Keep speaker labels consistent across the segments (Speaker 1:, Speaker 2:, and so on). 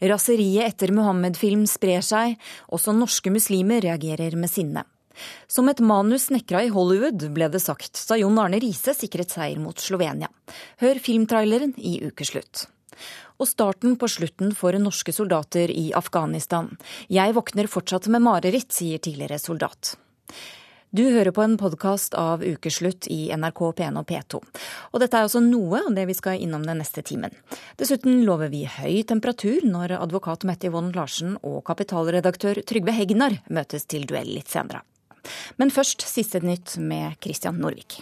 Speaker 1: Raseriet etter Muhammed-film sprer seg, også norske muslimer reagerer med sinne. Som et manus snekra i Hollywood, ble det sagt da Jon Arne Riise sikret seier mot Slovenia. Hør filmtraileren i ukeslutt. Og starten på slutten for norske soldater i Afghanistan. Jeg våkner fortsatt med mareritt, sier tidligere soldat. Du hører på en podkast av Ukeslutt i NRK P1 og P2. Og dette er også noe av det vi skal innom den neste timen. Dessuten lover vi høy temperatur når advokat Mette Yvonne Larsen og kapitalredaktør Trygve Hegnar møtes til duell litt senere. Men først siste nytt med Christian Norvik.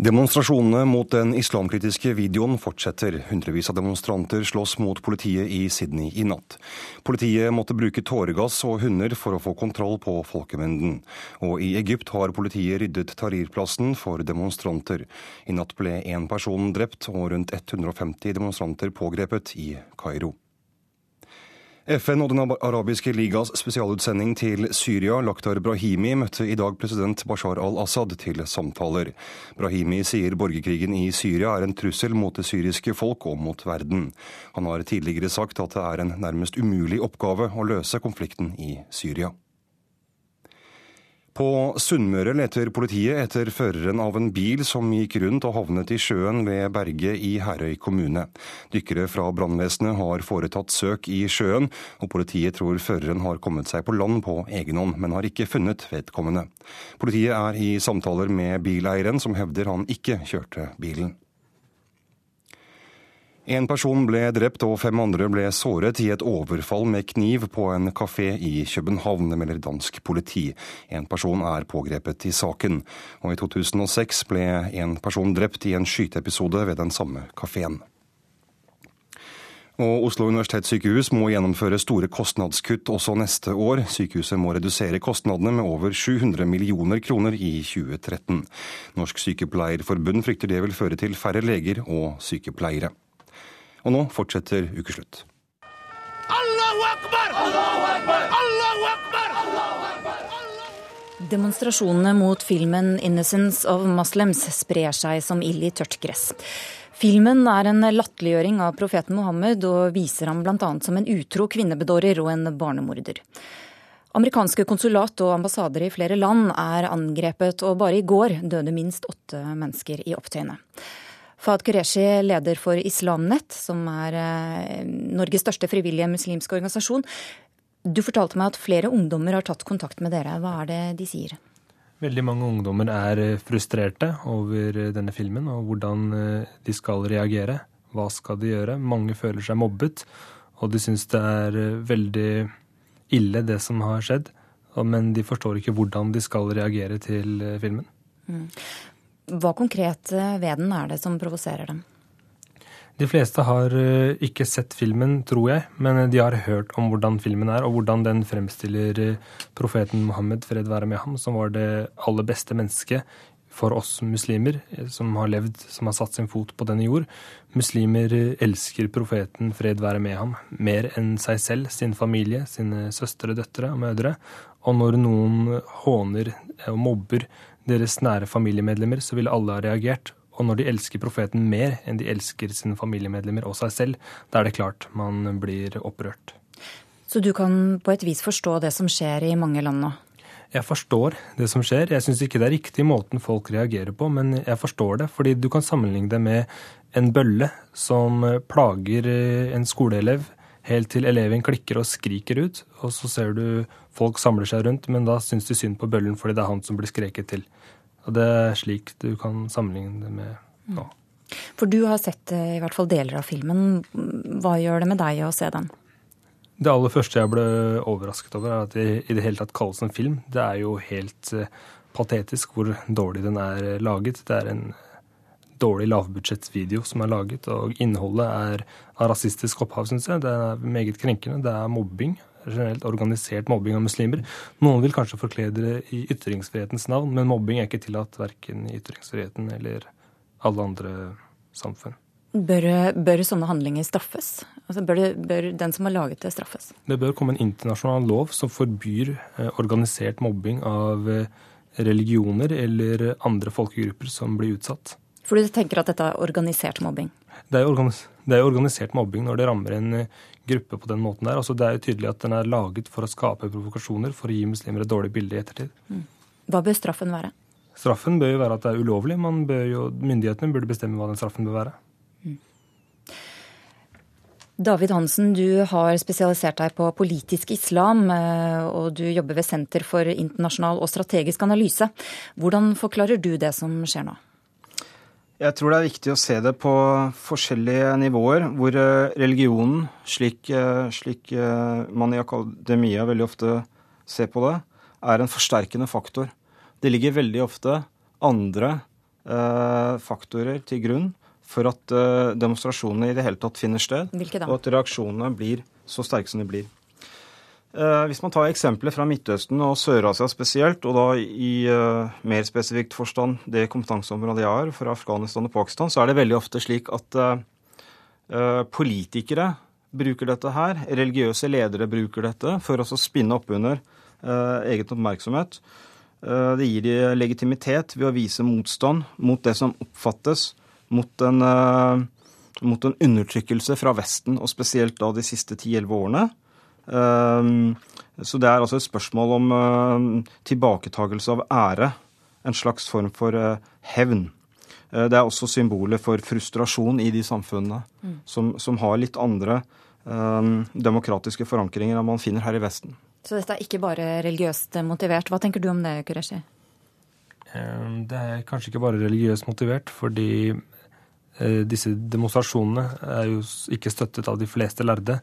Speaker 2: Demonstrasjonene mot den islamkritiske videoen fortsetter. Hundrevis av demonstranter slåss mot politiet i Sydney i natt. Politiet måtte bruke tåregass og hunder for å få kontroll på folkemengden. Og i Egypt har politiet ryddet Tahrir-plassen for demonstranter. I natt ble én person drept og rundt 150 demonstranter pågrepet i Kairo. FN og Den arabiske ligas spesialutsending til Syria, Lakhdar Brahimi, møtte i dag president Bashar al-Assad til samtaler. Brahimi sier borgerkrigen i Syria er en trussel mot det syriske folk og mot verden. Han har tidligere sagt at det er en nærmest umulig oppgave å løse konflikten i Syria. På Sunnmøre leter politiet etter føreren av en bil som gikk rundt og havnet i sjøen ved Berge i Herøy kommune. Dykkere fra brannvesenet har foretatt søk i sjøen, og politiet tror føreren har kommet seg på land på egen hånd, men har ikke funnet vedkommende. Politiet er i samtaler med bileieren, som hevder han ikke kjørte bilen. En person ble drept og fem andre ble såret i et overfall med kniv på en kafé i København, melder dansk politi. En person er pågrepet i saken. Og i 2006 ble en person drept i en skyteepisode ved den samme kafeen. Og Oslo universitetssykehus må gjennomføre store kostnadskutt også neste år. Sykehuset må redusere kostnadene med over 700 millioner kroner i 2013. Norsk Sykepleierforbund frykter det vil føre til færre leger og sykepleiere. Og nå fortsetter ukeslutt. Allahu akbar! Allahu akbar! Allahu akbar!
Speaker 1: Demonstrasjonene mot filmen 'Innocence of Muslims' sprer seg som ild i tørt gress. Filmen er en latterliggjøring av profeten Mohammed og viser ham bl.a. som en utro kvinnebedårer og en barnemorder. Amerikanske konsulat og ambassader i flere land er angrepet, og bare i går døde minst åtte mennesker i opptøyene. Fahad Qureshi, leder for Islamnet, som er eh, Norges største frivillige muslimske organisasjon. Du fortalte meg at flere ungdommer har tatt kontakt med dere. Hva er det de sier?
Speaker 3: Veldig mange ungdommer er eh, frustrerte over eh, denne filmen og hvordan de skal reagere. Hva skal de gjøre? Mange føler seg mobbet, og de syns det er veldig ille det som har skjedd. Men de forstår ikke hvordan de skal reagere til filmen. Mm.
Speaker 1: Hva konkret eh, ved den er det som provoserer dem?
Speaker 3: De fleste har eh, ikke sett filmen, tror jeg, men de har hørt om hvordan filmen er, og hvordan den fremstiller eh, profeten Mohammed, fred være med ham, som var det aller beste mennesket for oss muslimer som har levd, som har satt sin fot på denne jord. Muslimer elsker profeten, fred være med ham, mer enn seg selv, sin familie, sine søstre, døtre og mødre. Og når noen håner og mobber deres nære familiemedlemmer, så ville alle ha reagert. Og når de elsker profeten mer enn de elsker sine familiemedlemmer og seg selv, da er det klart man blir opprørt.
Speaker 1: Så du kan på et vis forstå det som skjer i mange land nå?
Speaker 3: Jeg forstår det som skjer. Jeg syns ikke det er riktig måten folk reagerer på, men jeg forstår det. Fordi du kan sammenligne det med en bølle som plager en skoleelev helt til eleven klikker og skriker ut. Og så ser du folk samler seg rundt, men da syns de synd på bøllen fordi det er han som blir skreket til. Og det er slik du kan sammenligne det med nå.
Speaker 1: For du har sett eh, i hvert fall deler av filmen. Hva gjør det med deg å se den?
Speaker 3: Det aller første jeg ble overrasket over, er at det i det hele tatt kalles en film. Det er jo helt eh, patetisk hvor dårlig den er laget. Det er en dårlig lavbudsjettsvideo som er laget, og innholdet er av rasistisk opphav, syns jeg. Det er meget krenkende. Det er mobbing. Generelt organisert mobbing av muslimer. Noen vil kanskje forkle det i ytringsfrihetens navn, men mobbing er ikke tillatt verken i ytringsfriheten eller alle andre samfunn.
Speaker 1: Bør, bør sånne handlinger straffes? Altså bør, det, bør, den som har laget det, straffes?
Speaker 3: Det bør komme en internasjonal lov som forbyr eh, organisert mobbing av eh, religioner eller andre folkegrupper som blir utsatt.
Speaker 1: For du tenker at dette er organisert mobbing?
Speaker 3: Det er, organis Det er jo organisert mobbing når det rammer en gruppe på den måten der. Altså, det er jo tydelig at den er laget for å skape provokasjoner, for å gi muslimer et dårlig bilde i ettertid. Mm.
Speaker 1: Hva bør straffen være?
Speaker 3: Straffen bør jo være at det er ulovlig. Jo, myndighetene burde bestemme hva den straffen bør være. Mm.
Speaker 1: David Hansen, du har spesialisert deg på politisk islam, eh, og du jobber ved Senter for internasjonal og strategisk analyse. Hvordan forklarer du det som skjer nå?
Speaker 4: Jeg tror det er viktig å se det på forskjellige nivåer, hvor eh, religionen, slik, eh, slik man i akademia veldig ofte ser på det, er en forsterkende faktor. Det ligger veldig ofte andre faktorer til grunn for at eh, demonstrasjonene i det hele tatt finner sted, og at reaksjonene blir så sterke som de blir. Uh, hvis man tar eksempler fra Midtøsten og Sør-Asia spesielt, og da i uh, mer spesifikt forstand det kompetanseområdet jeg har, fra Afghanistan og Pakistan, så er det veldig ofte slik at politikere bruker dette her, religiøse ledere bruker dette for å spinne opp under egen oppmerksomhet. Det gir de legitimitet ved å vise motstand mot det som oppfattes mot en, eh, mot en undertrykkelse fra Vesten, og spesielt da de siste 10-11 årene. Eh, så det er altså et spørsmål om eh, tilbaketagelse av ære. En slags form for hevn. Det er også symbolet for frustrasjon i de samfunnene mm. som, som, har litt andre demokratiske forankringer enn man finner her i Vesten.
Speaker 1: Så dette er ikke bare religiøst motivert. Hva tenker du om det, Kureshi?
Speaker 3: Det er kanskje ikke bare religiøst motivert, fordi Eh, disse demonstrasjonene er jo ikke støttet av de fleste lærde.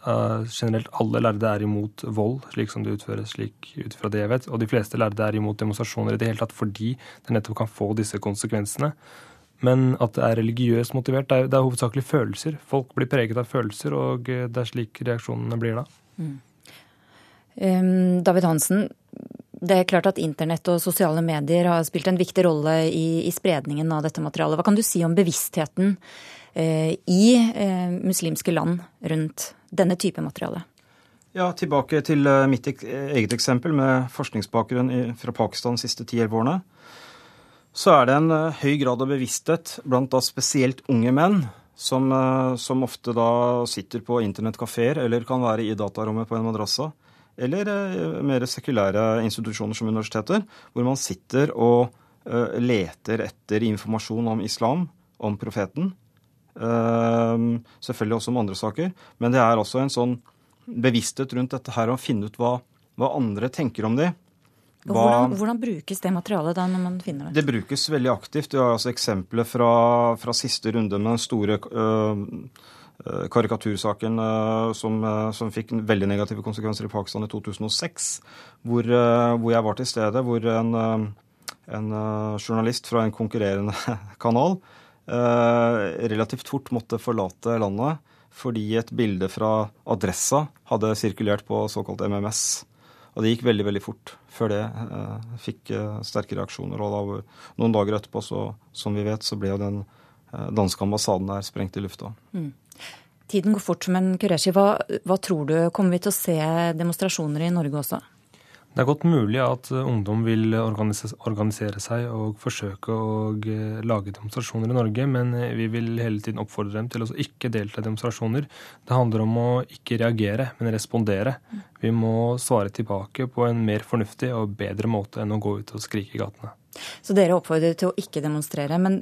Speaker 3: Uh, generelt alle lærde er imot vold, slik som det utføres slik ut fra det jeg vet. Og de fleste lærde er imot demonstrasjoner i det hele tatt fordi det nettopp kan få disse konsekvensene. Men at det er religiøst motivert, det er, det er hovedsakelig følelser. Folk blir preget av følelser, og det er slik reaksjonene blir da. Mm.
Speaker 1: Um, David Hansen, det er klart at internett og sosiale medier har spilt en viktig rolle i, i spredningen av dette materialet. Hva kan du si om bevisstheten uh, i uh, muslimske land rundt denne type materiale?
Speaker 4: Ja, Tilbake til eh, mitt eget eksempel med forskningsbakgrunn fra Pakistan de siste 10-11 årene. Så er det en eh, høy grad av bevissthet blant da spesielt unge menn, som, eh, som ofte da sitter på internettkafeer eller kan være i datarommet på en madrassa eller mer sekulære institusjoner som universiteter, hvor man sitter og leter etter informasjon om islam, om profeten. Eh, selvfølgelig også om andre saker. Men det er også en sånn bevissthet rundt dette her å finne ut hva, hva andre tenker om de.
Speaker 1: Hva, hvordan, hvordan, brukes det materialet da når man finner det?
Speaker 4: Det brukes veldig aktivt. Vi har altså eksempler fra, fra siste runde med den store øh, karikatursaken øh, som, øh, som, fikk veldig negative konsekvenser i Pakistan i 2006, hvor, hvor jeg var til stede, hvor en, en journalist fra en konkurrerende kanal relativt fort måtte forlate landet fordi et bilde fra Adressa hadde sirkulert på såkalt MMS. Og det gikk veldig veldig fort før det eh, fikk eh, sterke reaksjoner. Og da, noen dager etterpå, så, som vi vet, så ble jo den eh, danske ambassaden der sprengt i lufta. Mm.
Speaker 1: Tiden går fort, men Kureshi, hva, hva tror du? Kommer vi til å se demonstrasjoner i Norge også?
Speaker 3: Det er godt mulig at ungdom vil organisere seg og forsøke å eh, lage demonstrasjoner i Norge, men eh, vi vil hele tiden oppfordre dem til å ikke delta i demonstrasjoner. Det handler om å ikke reagere, men respondere. Vi må svare tilbake på en mer fornuftig og bedre måte enn å gå ut og skrike i gatene.
Speaker 1: Så dere oppfordrer til å ikke demonstrere. Men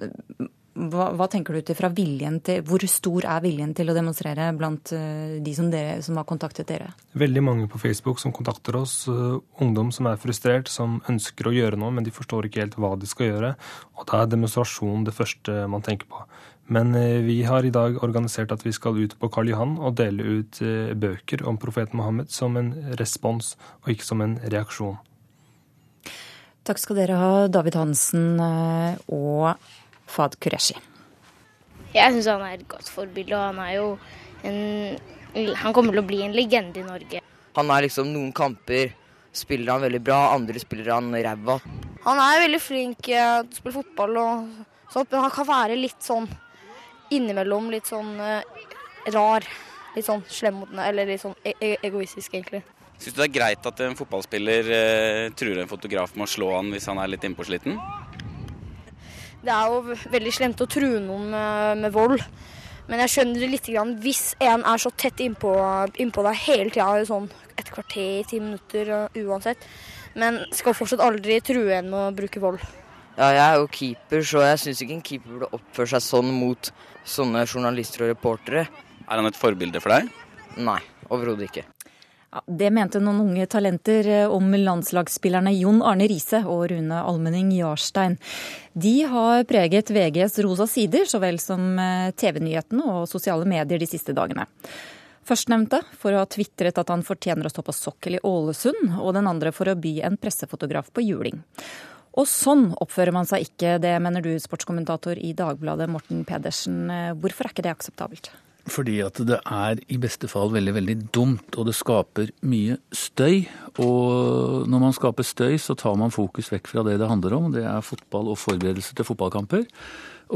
Speaker 1: hva, hva, tenker du ut ifra viljen til Hvor stor er viljen til å demonstrere blant uh, de som, dere, som, har kontaktet dere?
Speaker 3: Veldig mange på Facebook som kontakter oss. Uh, ungdom som er frustrert, som ønsker å gjøre noe, men de forstår ikke helt hva de skal gjøre. Og da er demonstrasjon det første man tenker på. Men uh, vi har i dag organisert at vi skal ut på Karl Johan og dele ut bøker om profeten Mohammed som en respons, og ikke som en reaksjon.
Speaker 1: Takk skal dere ha, David Hansen og Fad Qureshi.
Speaker 5: Jeg syns han er et godt forbilde, og han er jo en Han kommer til å bli en legende i Norge.
Speaker 6: Han er liksom noen kamper spiller han veldig bra, andre spiller han ræva.
Speaker 7: Han er veldig flink til å spille fotball og sånt, men han kan være litt sånn innimellom litt sånn uh, rar. Litt sånn slem mot den, eller litt sånn e, e egoistisk, egentlig.
Speaker 8: Syns du det er greit at en fotballspiller uh, truer en fotograf med å slå han hvis han er litt innpåsliten?
Speaker 7: Det er jo veldig slemt å true noen med, med vold. Men jeg skjønner det litt grann hvis en er så tett innpå, innpå deg hele tida, sånn et kvarter, ti minutter uansett. Men skal fortsatt aldri true en med å bruke vold.
Speaker 6: Ja, jeg er jo keeper, så jeg syns ikke en keeper burde oppføre seg sånn mot sånne journalister og reportere.
Speaker 8: Er han et forbilde for deg?
Speaker 6: Nei, overhodet ikke.
Speaker 1: Ja, det mente noen unge talenter eh, om landslagsspillerne Jon Arne Riise og Rune Almenning Jarstein. De har preget VGs rosa sider, så vel som eh, TV-nyhetene og sosiale medier de siste dagene. Førstnevnte for å ha tvitret at han fortjener å stå på sokkel i Ålesund, og den andre for å by en pressefotograf på juling. Og sånn oppfører man seg ikke, det mener du, sportskommentator i Dagbladet Morten Pedersen. Hvorfor er ikke det akseptabelt?
Speaker 9: Fordi at det er i beste fall veldig, veldig dumt, og det skaper mye støy. Og når man skaper støy, så tar man fokus vekk fra det det handler om. Det er fotball og forberedelser til fotballkamper.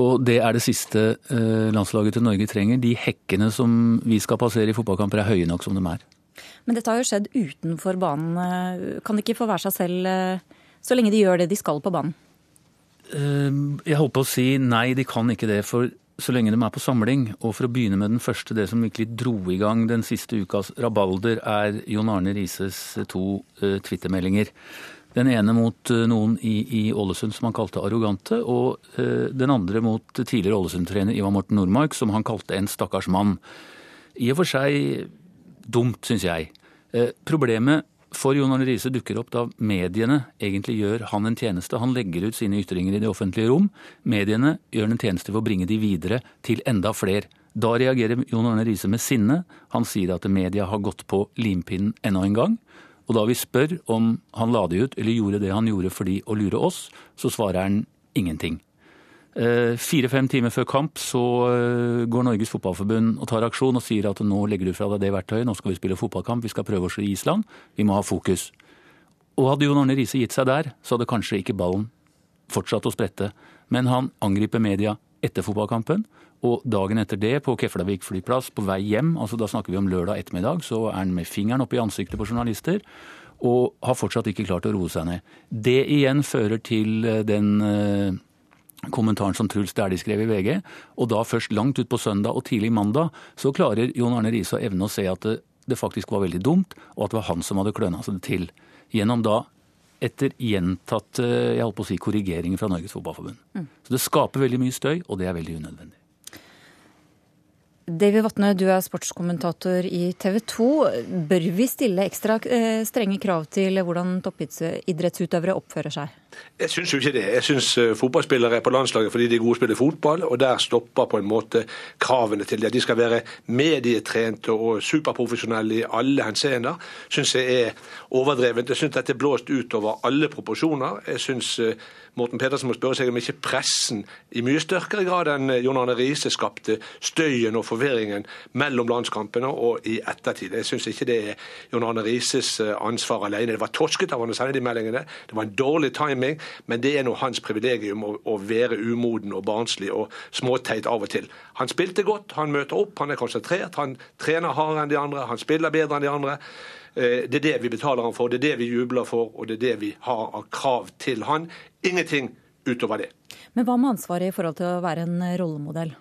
Speaker 9: Og det er det siste eh, landslaget til Norge trenger. De hekkene som vi skal passere i fotballkamper er høye nok som de er.
Speaker 1: Men dette har jo skjedd utenfor banen. Kan de ikke få være seg selv eh, så lenge de gjør det de skal på banen?
Speaker 9: Eh, jeg holdt på å si nei, de kan ikke det. For så lenge de er på samling. Og for å begynne med den første, det som virkelig dro i gang den siste ukas rabalder, er Jon Arne Rises to uh, twittermeldinger. Den ene mot uh, noen i, i, Ålesund som han kalte arrogante, og uh, den andre mot tidligere Ålesund-trener Ivar Morten Nordmark, som han kalte en stakkars mann. I og for seg dumt, syns jeg. Problemet for Jon Arne Riise dukker opp da mediene egentlig gjør han en tjeneste. Han legger ut sine ytringer i det offentlige rom. Mediene gjør han en tjeneste for å bringe de videre til enda flere. Da reagerer Jon Arne Riise med sinne. Han sier at media har gått på limpinnen enda en gang. Og da vi spør om han la det ut eller gjorde det han gjorde fordi å lure oss, så svarer han ingenting. Eh, fire-fem timer før kamp så eh, går Norges Fotballforbund og tar aksjon og sier at nå legger du fra deg det verktøyet, nå skal vi spille fotballkamp, vi skal prøve oss i Island, vi må ha fokus. Og hadde Jon Arne Riise gitt seg der, så hadde kanskje ikke ballen fortsatt å sprette. Men han angriper media etter fotballkampen, og dagen etter det, på Keflavik flyplass, på vei hjem, altså da snakker vi om lørdag ettermiddag, så er han med fingeren opp i ansiktet på journalister og har fortsatt ikke klart å roe seg ned. Det igjen fører til eh, den kommentaren som Truls Dæhlie skrev i VG. Og da først langt ut på søndag og tidlig mandag så klarer Jon Arne Riise å evne å se at det, det, faktisk var veldig dumt, og at det var han som hadde kløna seg til. Gjennom da etter gjentatte jeg holdt på å si, korrigeringer fra Norges Fotballforbund. Mm. Så det skaper veldig mye støy, og det er veldig unødvendig.
Speaker 1: David Vatne, du er sportskommentator i TV 2. Bør vi stille ekstra eh, strenge krav til hvordan toppidrettsutøvere oppfører seg?
Speaker 10: Jeg syns jo ikke det. Jeg syns eh, fotballspillere er på landslaget fordi de er gode til å spille fotball, og der stopper på en måte kravene til det. De skal være medietrente og superprofesjonelle i alle henseender. Syns jeg er overdrevent. Jeg syns dette er blåst utover alle proporsjoner. Jeg syns eh, Morten Pedersen må spørre seg om ikke pressen i mye sterkere grad enn Jon Arne Riise skapte støyen og forvirringen mellom landskampene og i ettertid. Jeg syns ikke det er Jon Arne Rises eh, ansvar alene. Det var torsket av han å sende de meldingene. Det var en dårlig timing, men det er nå hans privilegium å, å være umoden og barnslig og småteit av og til. Han spilte godt, han møter opp, han er konsentrert, han trener hardere enn de andre, han spiller bedre enn de andre. Eh, det er det vi betaler han for, det er det vi jubler for, og det er det vi har av krav til han. Ingenting utover det.
Speaker 1: Men hva med ansvaret i forhold til å være en rollemodell?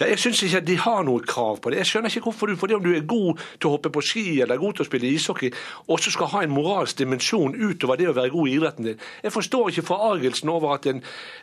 Speaker 10: Ja, jeg syns ikke at de har noe krav på det. Jeg skjønner ikke hvorfor du, fordi om du er god til å hoppe på ski eller god til å spille ishockey, også skal ha en moralsk dimensjon utover det å være god i idretten din. Jeg forstår ikke forargelsen over at en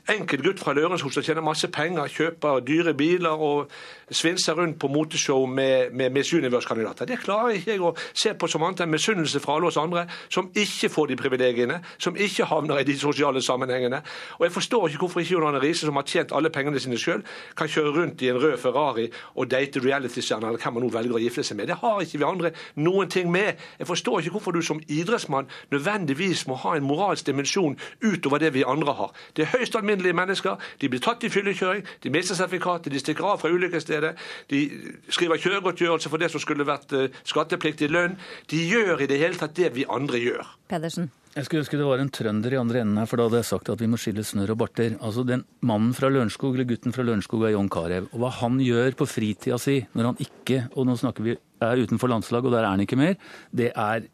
Speaker 10: enkel gutt fra Lørenskog som tjener masse penger, kjøper dyre biler og svinser rundt på moteshow med, med Miss Universe-kandidater. Det klarer ikke jeg å se på som annet enn misunnelse fra alle oss andre, som ikke får de privilegiene, som ikke havner i de sosiale sammenhengene. Og jeg forstår ikke hvorfor ikke Jon Arne Riise, som har tjent alle pengene sine sjøl, kan kjøre rundt i en rød rød Ferrari og date reality-stjerner, eller hvem man nå velger å gifte seg med. Det har ikke vi andre noen ting med. Jeg forstår ikke hvorfor du som idrettsmann nødvendigvis må ha en moralsk dimensjon utover det vi andre har. Det er høyst alminnelige mennesker. De blir tatt i fyllekjøring, de mister sertifikatet, de stikker av fra ulykkesstedet, de skriver kjøregodtgjørelse for det som skulle vært eh, skattepliktig lønn. De gjør i det hele tatt det vi andre gjør.
Speaker 1: Pedersen.
Speaker 9: Jeg skulle ønske det var en trønder i andre enden her, for da hadde jeg sagt at vi må skille snørr og barter. Altså den mannen fra Lørenskog, eller gutten fra Lørenskog er John Carew. Og hva han gjør på fritida si når han ikke, og nå snakker vi er utenfor landslaget, og der er han ikke mer, det er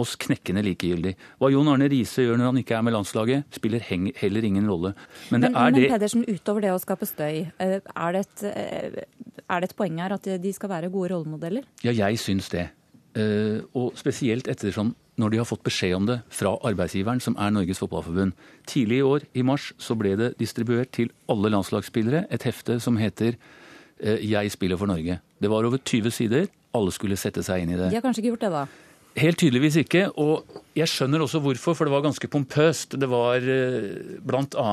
Speaker 9: oss knekkende likegyldig. Hva Jon Arne Riise gjør når han ikke er med landslaget, spiller heller ingen rolle.
Speaker 1: Men, men, men Pedersen, utover det å skape støy, eh, er det, et, eh, er det et poeng her at de skal være gode rollemodeller?
Speaker 9: Ja, jeg syns det. Eh, og spesielt ettersom når de har fått beskjed om det fra arbeidsgiveren, som er Norges Fotballforbund. Tidlig i år, i mars, så ble det distribuert til alle landslagsspillere et hefte som heter 'Jeg spiller for Norge'. Det var over 20 sider. Alle skulle sette seg inn i det.
Speaker 1: De har kanskje ikke gjort det, da?
Speaker 9: Helt tydeligvis ikke. Og jeg skjønner også hvorfor, for det var ganske pompøst. Det var eh, bl.a.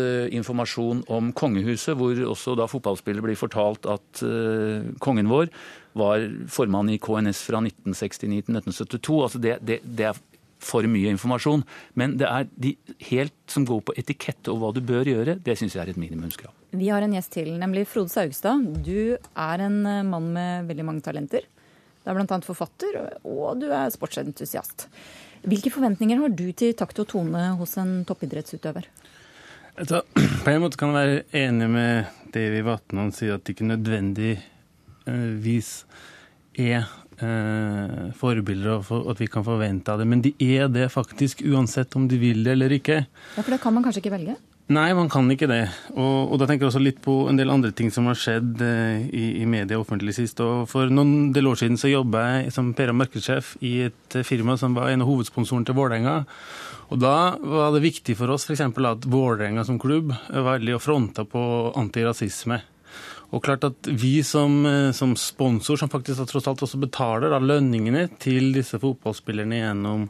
Speaker 9: Eh, informasjon om kongehuset, hvor også da fotballspillere blir fortalt at eh, kongen vår var formann i KNS fra 1969 til 1972. Altså det, det, det er for mye informasjon. Men det er de helt som går på etikette og hva du bør gjøre, det syns jeg er et minimumskrav.
Speaker 1: Vi har en gjest til, nemlig Frode Saugstad. Du er en mann med veldig mange talenter. Du er bl.a. forfatter, og du er sportsentusiast. Hvilke forventninger har du til takt og tone hos en toppidrettsutøver?
Speaker 11: På en måte kan jeg være enig med Davy Vatnan sier at det ikke nødvendigvis er eh, forbilder, og at vi kan forvente av det. Men de er det faktisk, uansett om de vil det eller ikke.
Speaker 1: Ja, For det kan man kanskje ikke velge?
Speaker 11: Nei, man kan ikke det. Og, og, da tenker jeg også litt på en del andre ting som har skjedd eh, i, i media offentlig sist. Og for noen del år siden så jobba jeg som PR- og markedssjef i et firma som var en av hovedsponsorene til Vålerenga. Og da var det viktig for oss f.eks. at Vålerenga som klubb var veldig fronta på antirasisme. Og klart at Vi som, eh, som sponsor, som faktisk tross alt også betaler da, lønningene til disse fotballspillerne gjennom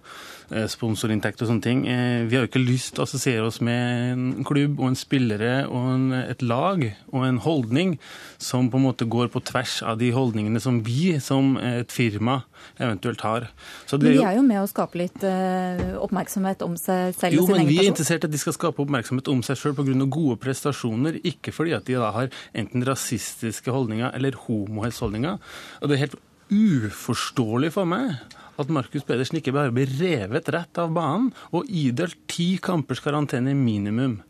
Speaker 11: Eh, sponsorinntekt og sånne ting. Eh, vi har jo ikke lyst til å assosiere oss med en klubb og en spillere og en, et lag og en holdning som på en måte går på tvers av de holdningene som vi som et firma eventuelt har.
Speaker 1: men de er jo med å skape litt uh, oppmerksomhet om seg selv
Speaker 11: jo, og sin egen person? Jo, men vi er interessert i at de skal skape oppmerksomhet om seg sjøl pga. gode prestasjoner, ikke fordi at de da har enten rasistiske holdninger eller homohetsholdninger. Og det er helt uforståelig for meg at Markus Pedersen ikke bare blir revet rett av banen og idelt ti kampers karantene minimum.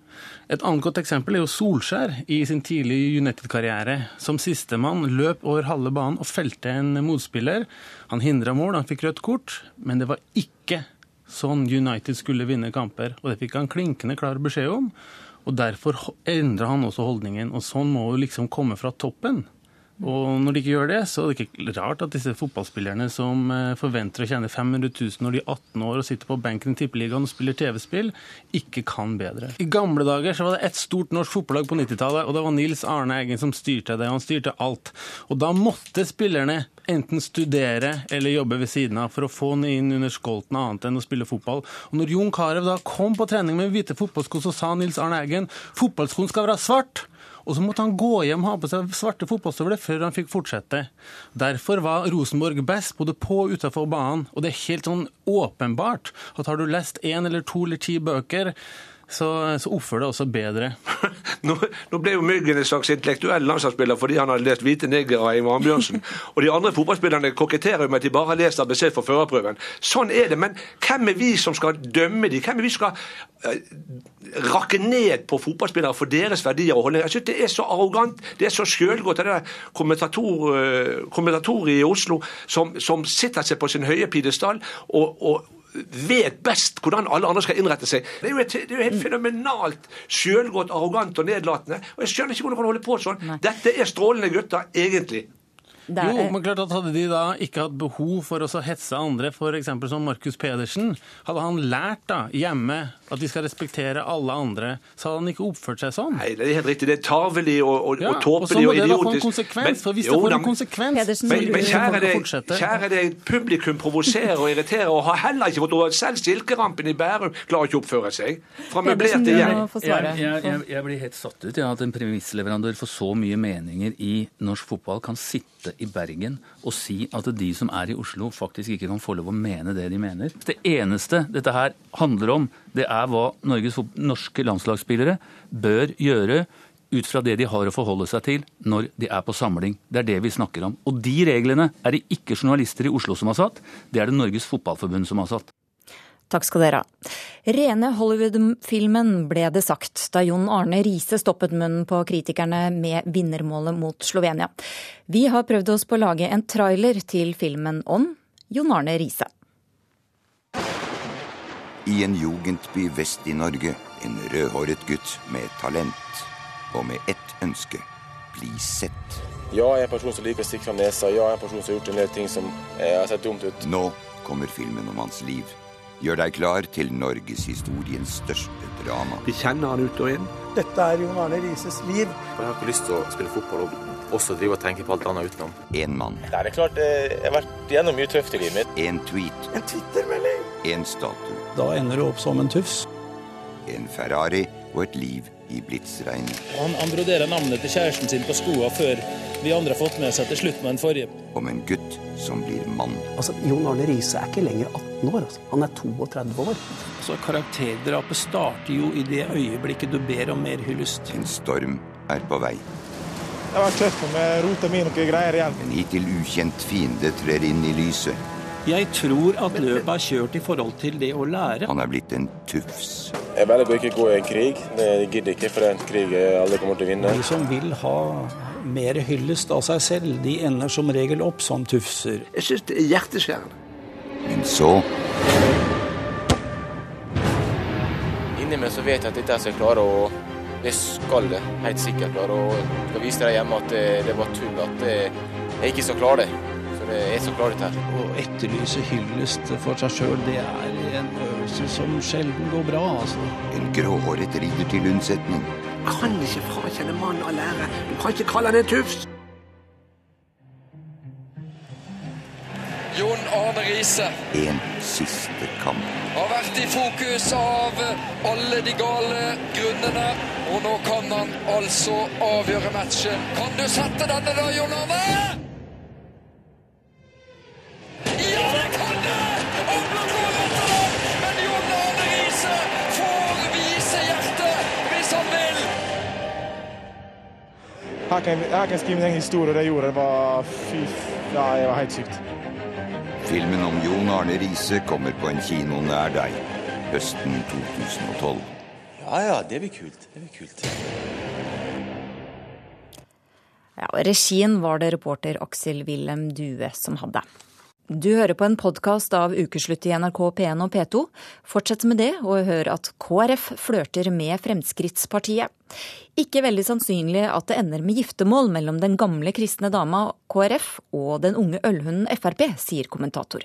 Speaker 11: Et annet godt eksempel er jo Solskjær i sin tidlige United-karriere. Som sistemann løp over halve banen og felte en motspiller. Han hindra mål, han fikk rødt kort, men det var ikke sånn United skulle vinne kamper. Og det fikk han klinkende klar beskjed om. Og derfor endra han også holdningen. Og sånn må jo liksom komme fra toppen. Og når de ikke gjør det, så er det ikke rart at disse fotballspillerne som eh, forventer å tjene 500 000 når de er 18 år og sitter på benken i Tippeligaen og spiller TV-spill, ikke kan bedre. I gamle dager så var det ett stort norsk fotballag på 90-tallet, og det var Nils Arne Eggen som styrte det. og Han styrte alt. Og da måtte spillerne enten studere eller jobbe ved siden av for å få ned inn under skolten annet enn å spille fotball. Og når Jon Carew da kom på trening med hvite fotballsko, så sa Nils Arne Eggen fotballskoen skal være svart. Og så måtte han gå hjem og ha på seg svarte fotballstøvler før han fikk fortsette. Derfor var Rosenborg best både på og utenfor banen. Og det er helt sånn åpenbart at har du lest én eller to eller ti bøker så, så oppfører det også bedre.
Speaker 10: nå, nå, ble jo Myggen en slags intellektuell landslagsspiller fordi han hadde lest 'Hvite negre' av Ivar Bjørnsen. Og de andre fotballspillerne koketterer med at de bare har lest ABC for førerprøven. Sånn er det. Men hvem er vi som skal dømme de? Hvem er vi som skal uh, rakke ned på fotballspillere for deres verdier og holdninger? Jeg synes det er så arrogant, det er så sjølgodt av det der kommentator, uh, kommentatorer i Oslo som, som sitter seg på sin høye pidestall og, og vet best hvordan alle andre skal innrette seg. Det er jo, et, det er jo helt fenomenalt sjølgodt, arrogant og nedlatende. Og jeg skjønner ikke hvordan du kan holde på sånn. Nei. Dette er strålende gutter, egentlig.
Speaker 11: Er... Jo, men klart at Hadde de da ikke hatt behov for å hetse andre, f.eks. som Markus Pedersen, hadde han lært da hjemme at de skal respektere alle andre, så hadde han ikke oppført seg sånn?
Speaker 10: Nei, det er helt riktig. Det er tarvelig og, og,
Speaker 11: ja,
Speaker 10: og tåpelig og, og idiotisk. Og så må det da få en
Speaker 11: konsekvens, men, for hvis det får en konsekvens
Speaker 10: Pedersen, men, men kjære, det, kjære det, publikum provoserer og irriterer, og har heller ikke fått over Selv Silkerampen i Bærum klarer ikke å oppføre seg. Fra møblert til
Speaker 9: jeg. Jeg, jeg, jeg blir helt satt ut ja, at en premissleverandør for så mye meninger i norsk fotball kan sitte i Bergen og si at de som er i Oslo, faktisk ikke kan få lov å mene det de mener. Det eneste dette her handler om, det er hva Norges, norske landslagsspillere bør gjøre ut fra det de har å forholde seg til når de er på samling. Det er det vi snakker om. Og de reglene er det ikke journalister i Oslo som har satt, det er det Norges Fotballforbund som har satt.
Speaker 1: Takk skal dere ha. Rene Hollywood-filmen ble det sagt da Jon Arne Riise stoppet munnen på kritikerne med vinnermålet mot Slovenia. Vi har prøvd oss på å lage en trailer til filmen om Jon Arne Riise.
Speaker 12: I en jugendby vest i Norge. En rødhåret gutt med talent. Og med ett ønske bli sett.
Speaker 13: Ja, jeg er en person som liker å stikke fram nesa. Ja, jeg er en person som har gjort en del ting som eh, har sett dumt ut.
Speaker 12: Nå kommer filmen om hans liv. Gjør deg klar til norgeshistoriens største drama.
Speaker 10: Vi kjenner han ut og inn.
Speaker 14: Dette er Jon Arne Rises liv.
Speaker 13: Jeg har ikke lyst til å spille fotball og også drive og tenke på alt annet utenom.
Speaker 12: En mann.
Speaker 13: Nei, det er klart, eh, jeg har vært gjennom mye tøft i livet mitt.
Speaker 12: En tweet.
Speaker 14: En Twitter-melding.
Speaker 12: En statue.
Speaker 14: Da ender du opp som en tufs.
Speaker 12: En Ferrari og et liv i blitsregnet.
Speaker 15: Han, han broderer navnet til kjæresten sin på skoa før vi andre har fått med seg til slutt med den forrige.
Speaker 12: Om en gutt som blir mann.
Speaker 14: Altså, Jon Arne Riise er ikke lenger 18 år. Altså. Han er 32 år. Altså, Karakterdrapet starter jo i det øyeblikket du ber om mer hyllest.
Speaker 12: En storm er på vei.
Speaker 16: Det har vært tøft med rota mi noen greier igjen.
Speaker 12: En hittil ukjent fiende trer inn i lyset.
Speaker 14: Jeg tror at løpet er kjørt i forhold til det å lære.
Speaker 12: Han er blitt en tufs.
Speaker 13: Jeg velger å ikke gå i en krig. Det gidder ikke, for det er en krig aldri kommer til å vinne.
Speaker 14: De som vil ha mer hyllest av seg selv, de ender som regel opp som tufser.
Speaker 10: Jeg syns det er hjerteskjærende.
Speaker 12: Men så
Speaker 13: Inni meg så vet jeg at dette skal jeg klare, og det skal jeg helt sikkert klare. Og jeg skal vise dem hjemme at det, det var tull, at det, jeg ikke skal klare det. Så det, jeg skal klare dette her.
Speaker 14: Å etterlyse hyllest for seg sjøl, det er en øvelse som sjelden går bra, altså.
Speaker 12: En gråhåret ridder til unnsetning.
Speaker 10: Kan ikke frakjenne mannen all ære. Du kan ikke kalle han en tufs.
Speaker 17: Jon Arne Riise
Speaker 12: En siste kamp.
Speaker 17: har vært i fokus av alle de gale grunnene. Og nå kan han altså avgjøre matchen. Kan du sette denne da, Jon Arne?
Speaker 16: Her kan, jeg- her kan jeg skrive egen historie, det gjorde det var fy Ja, det var helt sykt.
Speaker 12: Filmen om Jon Arne Riise kommer på en kino nær deg høsten 2012.
Speaker 18: Ja ja, det blir kult. Det blir kult.
Speaker 1: Ja, og Regien var det reporter Aksel Wilhelm Due som hadde. Du hører på en podkast av Ukeslutt i NRK P1 og P2. Fortsett med det, og hør at KrF flørter med Fremskrittspartiet. Ikke veldig sannsynlig at det ender med giftermål mellom den gamle kristne dama KrF og den unge ølhunden Frp, sier kommentator.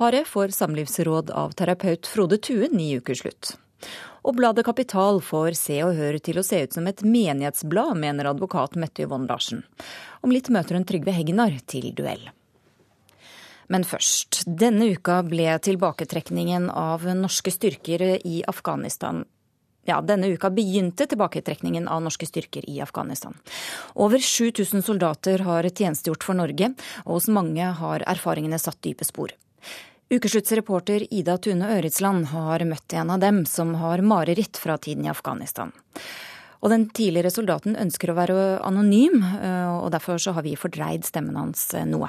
Speaker 1: Paret får samlivsråd av terapeut Frode Tuen i Ukeslutt. Og bladet Kapital får Se og Hør til å se ut som et menighetsblad, mener advokat Mette Yvonne Larsen. Om litt møter hun Trygve Hegnar til duell. Men først. Denne uka ble tilbaketrekningen av norske styrker i Afghanistan ja, denne uka begynte tilbaketrekningen av norske styrker i Afghanistan. Over 7000 soldater har tjenestegjort for Norge, og hos mange har erfaringene satt dype spor. Ukesluttsreporter Ida Tune Øritsland har møtt en av dem som har mareritt fra tiden i Afghanistan. Og den tidligere soldaten ønsker å være anonym, og derfor så har vi fordreid stemmen hans noe.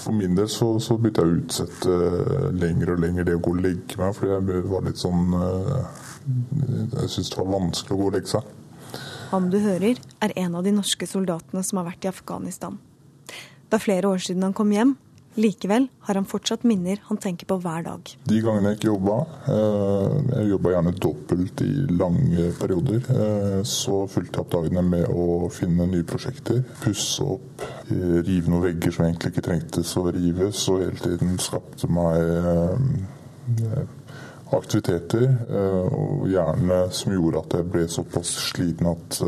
Speaker 19: For min del så, så begynte jeg å utsette uh, lenger og lenger det å gå og legge meg, fordi jeg var litt sånn uh, Jeg syntes det var vanskelig å gå og legge seg.
Speaker 20: Han du hører, er en av de norske soldatene som har vært i Afghanistan. Er flere år siden han kom hjem. Likevel har han fortsatt minner han tenker på hver dag.
Speaker 19: De gangene jeg ikke jobba, uh, jeg jobba gjerne dobbelt i lange perioder, så fulgte jeg opp dagene med å finne nye prosjekter, pusse opp, rive noen vegger som egentlig ikke trengtes å rives, og hele tiden skapte meg aktiviteter, og gjerne som gjorde at jeg ble såpass sliten at,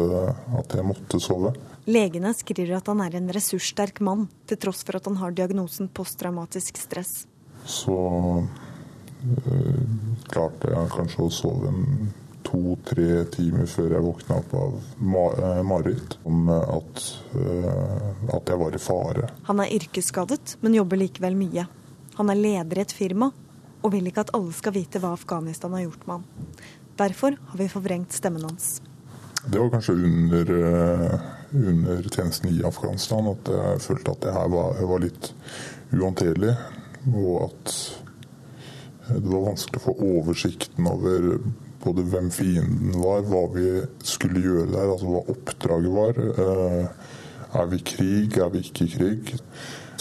Speaker 19: at jeg måtte sove.
Speaker 20: Legene skriver at han er en ressurssterk mann, til tross for at han har diagnosen posttraumatisk stress.
Speaker 19: Så øh, klarte jeg kanskje å sove to-tre timer før jeg våkna opp av mareritt om at, øh, at jeg var i fare.
Speaker 20: Han er yrkesskadet, men jobber likevel mye. Han er leder i et firma, og vil ikke at alle skal vite hva Afghanistan har gjort med han. Derfor har vi forvrengt stemmen hans.
Speaker 19: Det var kanskje under, under, tjenesten i Afghanistan at jeg følte at det her var, var litt uhåndterlig. Og at det var vanskelig å få oversikten over både hvem fienden var, hva vi skulle gjøre der, altså hva oppdraget var. Er vi i krig, er vi ikke i krig?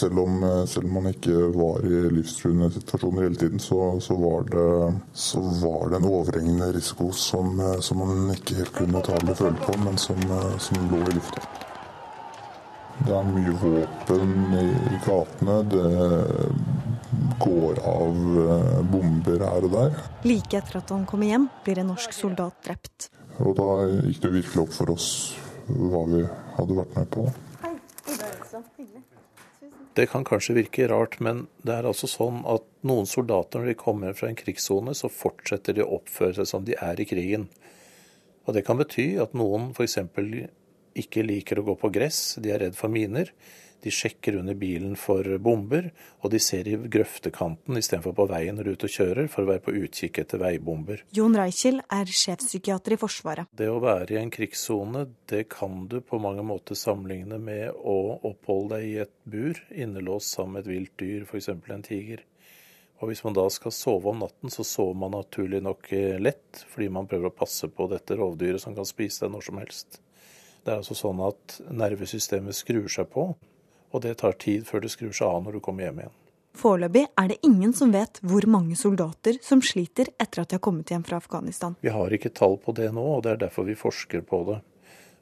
Speaker 19: Selv om, selv om man ikke var i livstruende situasjoner hele tiden, så, så, var, det, så var, det, en overhengende risiko som, som, man ikke helt kunne ta eller føle på, men som, som lå i lufta. Det er mye våpen i, i gatene. Det går av bomber her og der.
Speaker 20: Like etter at han kommer hjem, blir en norsk soldat drept.
Speaker 19: Og da gikk det virkelig opp for oss hva vi hadde vært med på.
Speaker 21: Hei, Det kan kanskje virke rart, men det er altså sånn at noen soldater når de kommer fra en krigssone, så fortsetter de å oppføre seg som de er i krigen. Og Det kan bety at noen f.eks. ikke liker å gå på gress, de er redd for miner. De sjekker under bilen for bomber, og de ser i grøftekanten istedenfor på veien når du er ute og kjører, for å være på utkikk etter veibomber.
Speaker 20: Jon Reichel er sjefspsykiater i Forsvaret.
Speaker 21: Det å være i en krigssone, det kan du på mange måter sammenligne med å oppholde deg i et bur, innelåst sammen med et vilt dyr, f.eks. en tiger. Og Hvis man da skal sove om natten, så sover man naturlig nok lett, fordi man prøver å passe på dette rovdyret som kan spise deg når som helst. Det er altså sånn at nervesystemet skrur seg på, og det tar tid før det skrur seg av når du kommer hjem igjen.
Speaker 20: Foreløpig er det ingen som vet hvor mange soldater som sliter etter at de har kommet hjem fra Afghanistan.
Speaker 21: Vi har ikke tall på det nå, og det er derfor vi forsker på det.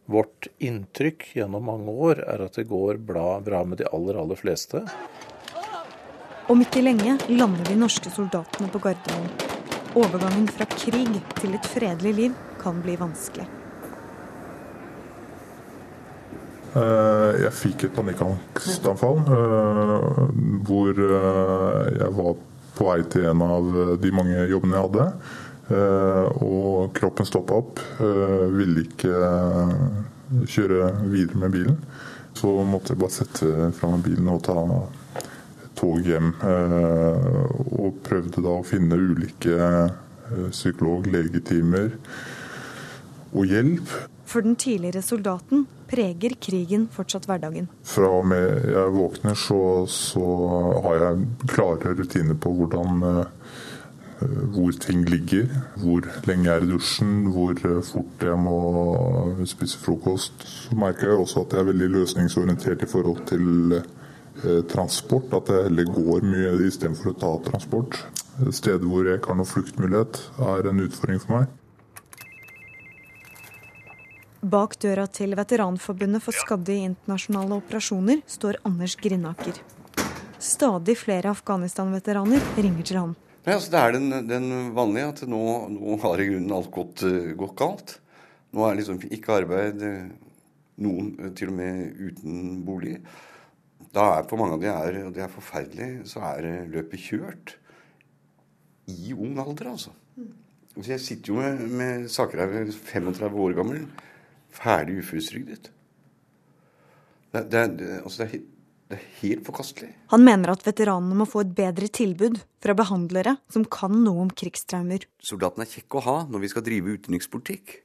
Speaker 21: Vårt inntrykk gjennom mange år er at det går bra, bra med de aller, aller fleste.
Speaker 20: Om ikke lenge lander de norske soldatene på Gardermoen. Overgangen fra krig til et fredelig liv kan bli vanskelig.
Speaker 19: Eh, jeg fikk et panikkangstanfall eh, hvor eh, jeg var på vei til en av de mange jobbene jeg hadde. Og kroppen stoppa opp. Ville ikke kjøre videre med bilen. Så måtte jeg bare sette fra meg bilen og ta tog hjem. Og prøvde da å finne ulike psykolog-, legetimer og hjelp.
Speaker 20: For den tidligere soldaten preger krigen fortsatt hverdagen.
Speaker 19: Fra og med jeg våkner, så, så har jeg klare rutiner på hvordan uh, hvor ting ligger, hvor lenge jeg er i dusjen, hvor fort jeg må spise frokost. Så merker jeg også at jeg er veldig løsningsorientert i forhold til uh, transport. At jeg heller går mye istedenfor å ta transport. Steder hvor jeg ikke har noen fluktmulighet, er en utfordring for meg.
Speaker 20: Bak døra til Veteranforbundet for skadde i internasjonale operasjoner står Anders Grinaker. Stadig flere Afghanistan-veteraner ringer til ham.
Speaker 22: Ja, det er den, den vanlige at nå, nå, har i grunnen alt gått, gått galt. Nå er liksom ikke arbeid, noen til og med uten bolig. Da er for mange av de er, og det er forferdelig, så er løpet kjørt i ung alder, altså. Mm. Så jeg sitter jo med, med saker her 35 år gammel ferdig uføretrygdet. Det, det, det, altså det, er, helt forkastelig.
Speaker 20: Han mener at veteranene må få et bedre tilbud fra behandlere som kan noe om krigstraumer.
Speaker 22: Soldatene er kjekke å ha når vi skal drive utenrikspolitikk.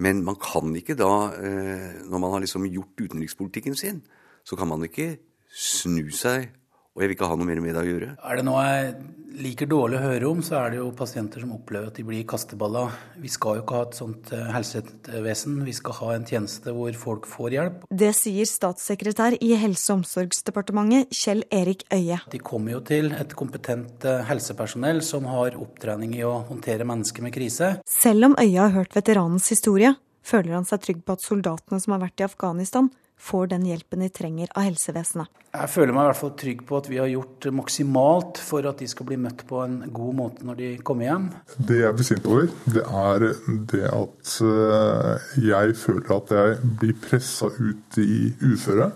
Speaker 22: Men man kan ikke da, eh, når man har liksom gjort utenrikspolitikken sin, så kan man ikke snu seg og jeg vil ikke ha noe mer middag å gjøre.
Speaker 23: Er det noe jeg liker dårlig å høre om, så er det jo pasienter som opplever at de blir kasteballer. Vi skal jo ikke ha et sånt eh, helsevesen. Vi skal ha en tjeneste hvor folk får hjelp.
Speaker 20: Det sier statssekretær i Helse- og omsorgsdepartementet Kjell Erik Øie.
Speaker 23: De kommer jo til et kompetent eh, helsepersonell som har opptrening i å håndtere mennesker med krise.
Speaker 20: Selv om Øie har hørt veteranens historie, føler han seg trygg på at soldatene som har vært i Afghanistan, får den hjelpen de trenger av helsevesenet.
Speaker 23: Jeg føler meg i hvert fall trygg på at vi har gjort maksimalt for at de skal bli møtt på en god måte når de kommer hjem.
Speaker 19: Det jeg blir sint over, det er det at eh, jeg føler at jeg blir pressa ut i uføre.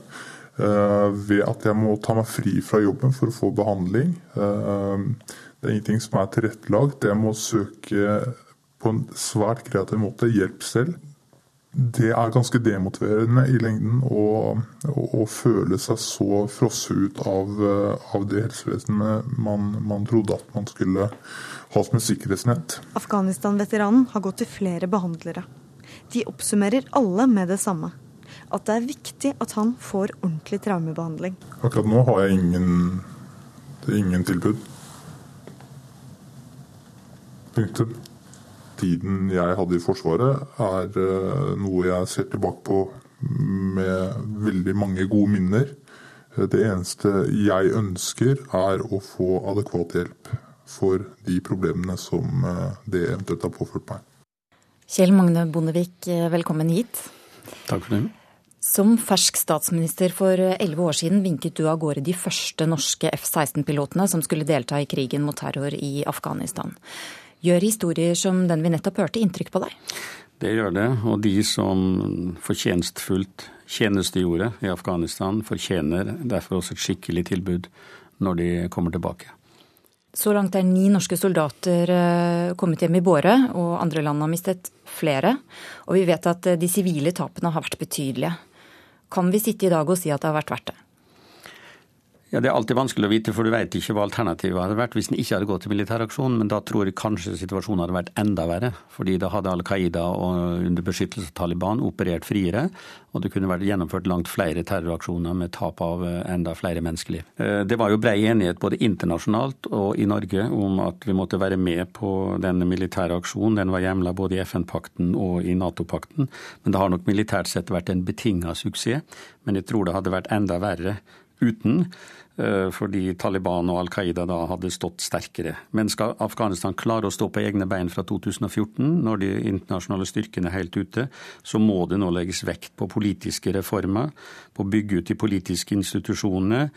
Speaker 19: Eh, ved at jeg må ta meg fri fra jobben for å få behandling. Eh, det er ingenting som er tilrettelagt. Jeg må søke på en svært kreativ måte hjelp selv det er ganske demotiverende i lengden å, å, å føle seg så frosset ut av, eh, av det helsevesenet man, man, trodde at man skulle ha som et sikkerhetsnett.
Speaker 20: Afghanistan-veteranen har gått til flere behandlere. De oppsummerer alle med det samme. At det er viktig at han får ordentlig traumebehandling.
Speaker 19: Akkurat nå har jeg ingen, ingen tilbud. Punktum tiden jeg hadde i Forsvaret, er eh, noe jeg ser tilbake på med veldig mange gode minner. Det eneste jeg ønsker, er å få adekvat hjelp for de problemene som det eventuelt har påført meg.
Speaker 1: Kjell Magne Bondevik, velkommen hit.
Speaker 24: Takk for det.
Speaker 1: Som fersk statsminister for elleve år siden vinket du av gårde de første norske F-16-pilotene som skulle delta i krigen mot terror i Afghanistan. Gjør historier som den vi nettopp hørte, inntrykk på deg?
Speaker 24: Det gjør det, og de som fortjenstfullt tjenestegjorde i Afghanistan, fortjener derfor også et skikkelig tilbud når de kommer tilbake.
Speaker 1: Så langt er ni norske soldater eh, kommet hjem i båre, og andre land har mistet flere. Og vi vet at de sivile tapene har vært betydelige. Kan vi sitte i dag og si at det har vært verdt det?
Speaker 24: Ja, Det er alltid vanskelig å vite, for du vet ikke hva alternativet hadde vært hvis den ikke hadde gått til militæraksjon. Men da tror jeg kanskje situasjonen hadde vært enda verre. fordi da hadde Al Qaida og under beskyttelse av Taliban operert friere. Og det kunne vært gjennomført langt flere terroraksjoner med tap av eh, enda flere menneskeliv. Eh, det var jo brei enighet både internasjonalt og i Norge om at vi måtte være med på denne militære aksjonen. Den var hjemla både i FN-pakten og i Nato-pakten. Men det har nok militært sett vært en betinga suksess. Men jeg tror det hadde vært enda verre uten. Eh, fordi Taliban og Al Qaida da hadde stått sterkere. Men skal Afghanistan klare å stå på egne bein fra 2014, når de internasjonale styrkene er helt ute, så må det nå legges vekt på politiske reformer, på å bygge ut de politiske institusjonene.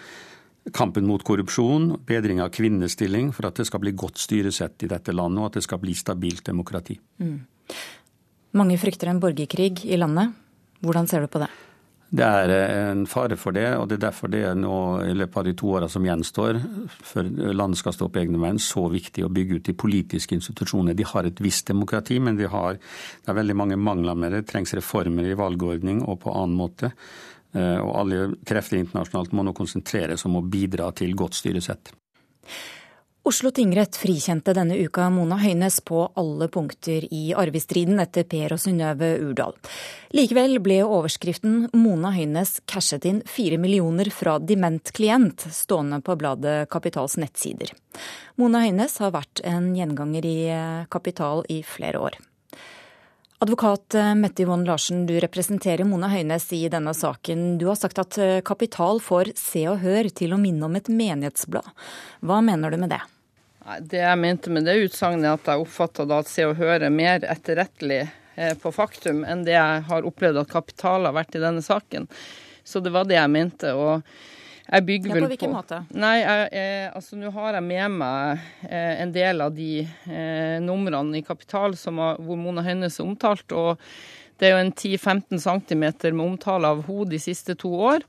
Speaker 24: Kampen mot korrupsjon, bedring av kvinnestilling, for at det skal bli godt styresett i dette landet, og at det skal bli stabilt demokrati. Mm.
Speaker 1: Mange frykter en borgerkrig i landet. Hvordan ser du på det?
Speaker 24: Det er eh, en fare for det, og det er derfor det er nå i løpet av de to åra som gjenstår, før landet skal stå på egne veien, så viktig å bygge ut de politiske institusjonene. De har et visst demokrati, men de har, det er veldig mange mangler med det. Det trengs reformer i valgordning og på annen måte. Eh, og alle krefter internasjonalt må nå konsentreres om å bidra til godt styresett.
Speaker 1: Oslo tingrett frikjente denne uka Mona Høines på alle punkter i arvestriden etter Per og Synnøve Urdal. Likevel ble overskriften 'Mona Høines cashet inn fire millioner fra dement klient' stående på bladet Kapitals nettsider. Mona Høines har vært en gjenganger i Kapital i flere år. Advokat Mette Yvonne Larsen, du representerer Mona Høines i denne saken. Du har sagt at Kapital får Se og Hør til å minne om et menighetsblad. Hva mener du med det?
Speaker 25: Det jeg mente med det utsagnet, er at jeg oppfatta at Se og Hør er mer etterrettelig eh, på faktum enn det jeg har opplevd at Kapital har vært i denne saken. Så det var det jeg mente. og jeg bygger vel
Speaker 1: på hvilken måte?
Speaker 25: Nei, jeg, jeg, altså Nå har jeg med meg eh, en del av de eh, numrene i Kapital har, hvor Mona Høines er omtalt. og Det er jo en 10-15 cm med omtale av henne de siste to år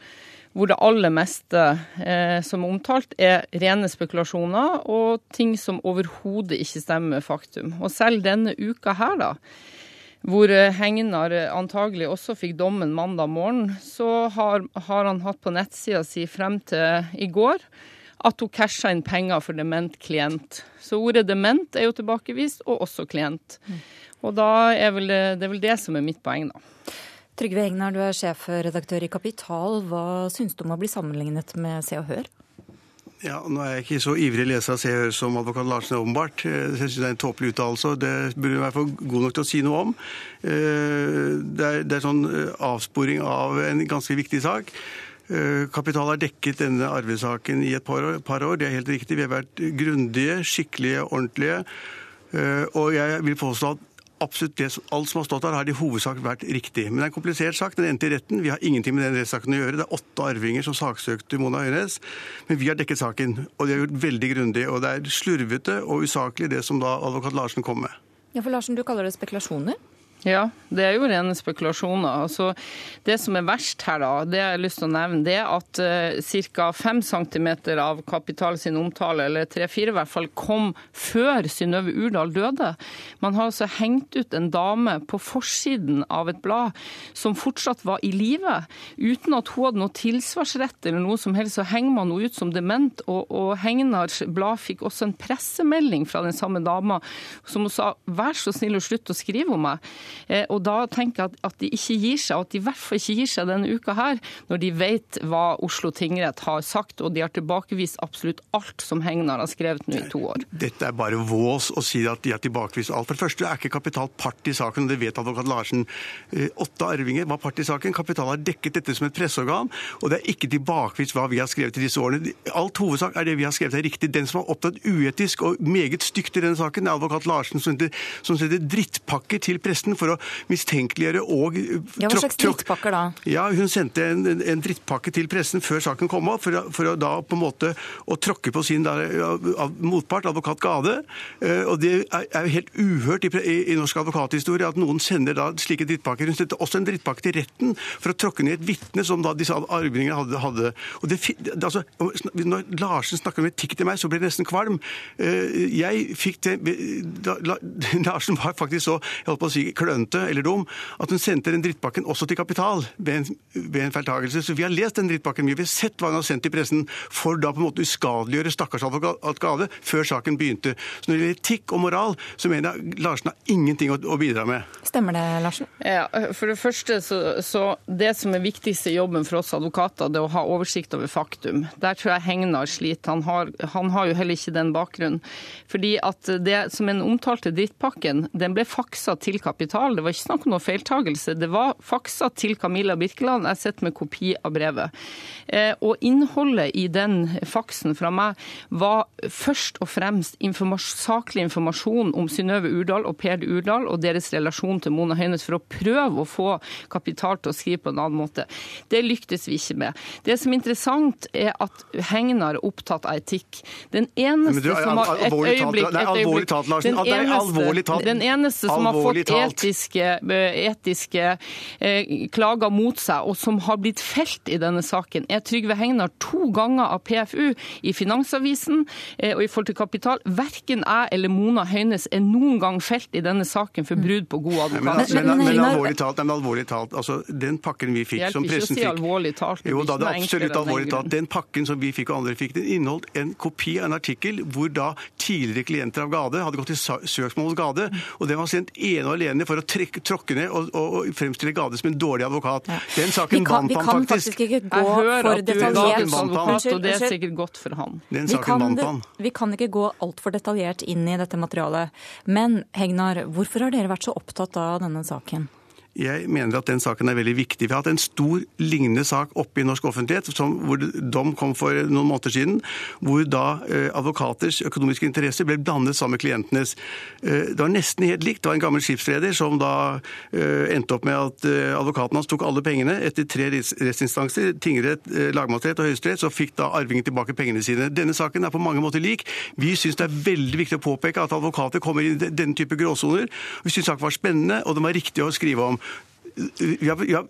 Speaker 25: hvor det aller meste eh, som er omtalt, er rene spekulasjoner og ting som overhodet ikke stemmer med faktum. Og selv denne uka her, da, hvor eh, Hegnar antagelig også fikk dommen mandag morgen, så har, har han hatt på nettsida si frem til i går at hun casha inn penger for dement klient. Så ordet dement er jo tilbakevist, og også klient. Mm. Og da er vel det, det er vel det som er mitt poeng, da.
Speaker 1: Trygve Egnar, du er sjefredaktør i Kapital. Hva syns du om å bli sammenlignet med Se og Hør?
Speaker 26: Ja, Nå er jeg ikke så ivrig leser av Se og Hør som advokat Larsen er åpenbart. Eh, jeg syns det er en tåpelig uttalelse, og det burde hun være god nok til å si noe om. Eh, det er, det er sånn eh, avsporing av en ganske viktig sak. Kapital har dekket denne arvesaken i et par år, par år, det er helt riktig. Vi har vært grundige, skikkelige, ordentlige. Og jeg vil påstå at absolutt det, alt som har stått der, har i hovedsak vært riktig. Men det er en komplisert sak. Den endte i retten. Vi har ingenting med den rettssaken å gjøre. Det er åtte arvinger som saksøkte Mona Øynes. Men vi har dekket saken, og de har gjort veldig grundig. Og det er slurvete og usaklig, det som da advokat Larsen kom med.
Speaker 1: Ja, for Larsen, du kaller det spekulasjoner?
Speaker 25: Ja, det er jo rene spekulasjoner. Altså, det som er verst her, da, det jeg har lyst til å nevne, det er at uh, ca. 5 cm av Kapital sin omtale, eller 3-4 i hvert fall, kom før Synnøve Urdal døde. Man har altså hengt ut en dame på forsiden av et blad som fortsatt var i live, uten at hun hadde noe tilsvarsrett eller noe som helst. Så henger man henne ut som dement, og, og Hegnars blad fikk også en pressemelding fra den samme dama som hun sa vær så snill å slutte å skrive om meg. Og da tenker jeg at de ikke gir seg, og at de i hvert fall ikke gir seg denne uka her, når de vet hva Oslo tingrett har sagt, og de har tilbakevist absolutt alt som Hegnar har skrevet nå i to år.
Speaker 26: Dette er bare vås å si at de har tilbakevist alt. For det første er ikke Kapital part i saken, og det vet advokat Larsen. Eh, åtte arvinger var part i saken. Kapital har dekket dette som et presseorgan, og det er ikke tilbakevist hva vi har skrevet i disse årene. Alt hovedsak er det vi har skrevet er riktig. Den som har opptatt uetisk og meget stygt i denne saken, er advokat Larsen, som setter, drittpakker til pressen for å mistenkeliggjøre og
Speaker 1: Ja, Hva slags drittpakker da?
Speaker 26: Ja, Hun sendte en, en drittpakke til pressen før saken kom opp, for, for å da på en måte å tråkke på sin der, motpart, advokat Gade. Eh, og Det er jo helt uhørt i, i, i norsk advokathistorie at noen sender da slike drittpakker. Hun sendte også en drittpakke til retten for å tråkke ned et vitne som da disse arvingene hadde. hadde. Og det, altså, når Larsen snakker om etikk til meg, så blir det nesten kvalm. Eh, jeg fikk det da, Larsen var faktisk så jeg holdt på å si, klønete eller dum at hun sendte den drittpakken også til Kapital ved en, ved en feiltagelse. Så vi har lest den drittpakken. mye. Vi har sett hva hun har sendt til pressen for da på en måte uskadeliggjøre stakkars advokat Gade før saken begynte. Så når det gjelder etikk og moral, så mener jeg Larsen har ingenting å, å bidra med.
Speaker 1: Stemmer det, Larsen?
Speaker 25: Ja, For det første så, så det som er viktigste jobben for oss advokater, det er å ha oversikt over faktum. Der tror jeg Hegnar sliter. Han har, han har jo heller ikke den bakgrunnen. Fordi at det som en omtalte drittpakken, den ble faksa til Kapital. Det var ikke snakk om noe feiltagelse. Det var faksa til Camilla Birkeland. Jeg sitter med kopi av brevet. Eh, og innholdet i den faksen fra meg var først og fremst informas saklig informasjon om Synnøve Urdal og Per Urdal og deres relasjon til Mona Høines for å prøve å få Kapital til å skrive på en annen måte. Det lyktes vi ikke med. Det som er interessant, er at Hegnar er opptatt av etikk. Den eneste som har et øyeblikk, et øyeblikk den, eneste, den eneste som har fått etiske, eh, etiske eh, klager mot seg, og som har blitt felt i denne saken, er Trygve Hegnar to ganger av PFU i Finansavisen eh, og i forhold til Kapital. Verken jeg eller Mona Høines er noen gang felt i denne saken for brudd på god advokat.
Speaker 26: Men, men, men, men alvorlig talt, men alvorlig talt altså, den pakken vi fikk, som pressen fikk
Speaker 25: Det hjelper ikke å si alvorlig talt.
Speaker 26: Jo da, det er absolutt alvorlig talt. Den pakken som vi fikk og andre fikk, den inneholdt en kopi av en artikkel hvor da tidligere klienter av Gade hadde gått til søksmål hos Gade, og den var sendt ene og alene for å trekke, tråkke ned og, og, og, fremstille Gade som en dårlig advokat. Den saken vant han
Speaker 1: faktisk. Vi kan faktisk ikke gå for detaljert
Speaker 25: advokat, og det er sikkert godt for han.
Speaker 26: Den saken vant han.
Speaker 1: Vi kan ikke gå altfor detaljert inn i dette materialet. Men Hegnar, hvorfor har dere vært så opptatt av denne saken?
Speaker 26: Jeg mener at den saken er veldig viktig. Vi har hatt en stor lignende sak oppe i norsk offentlighet, som, hvor dom kom for noen måneder siden, hvor da eh, advokaters økonomiske interesser ble blandet sammen med klientenes. Eh, det var nesten helt likt. Det var en gammel skipsreder som da eh, endte opp med at eh, advokaten hans tok alle pengene. Etter tre rettsinstanser, tingrett, eh, lagmannsrett og høyesterett, så fikk da arvingen tilbake pengene sine. Denne saken er på mange måter lik. Vi syns det er veldig viktig å påpeke at advokater kommer i denne type gråsoner. Vi syns saken var spennende, og den var riktig å skrive om. Ja, ja,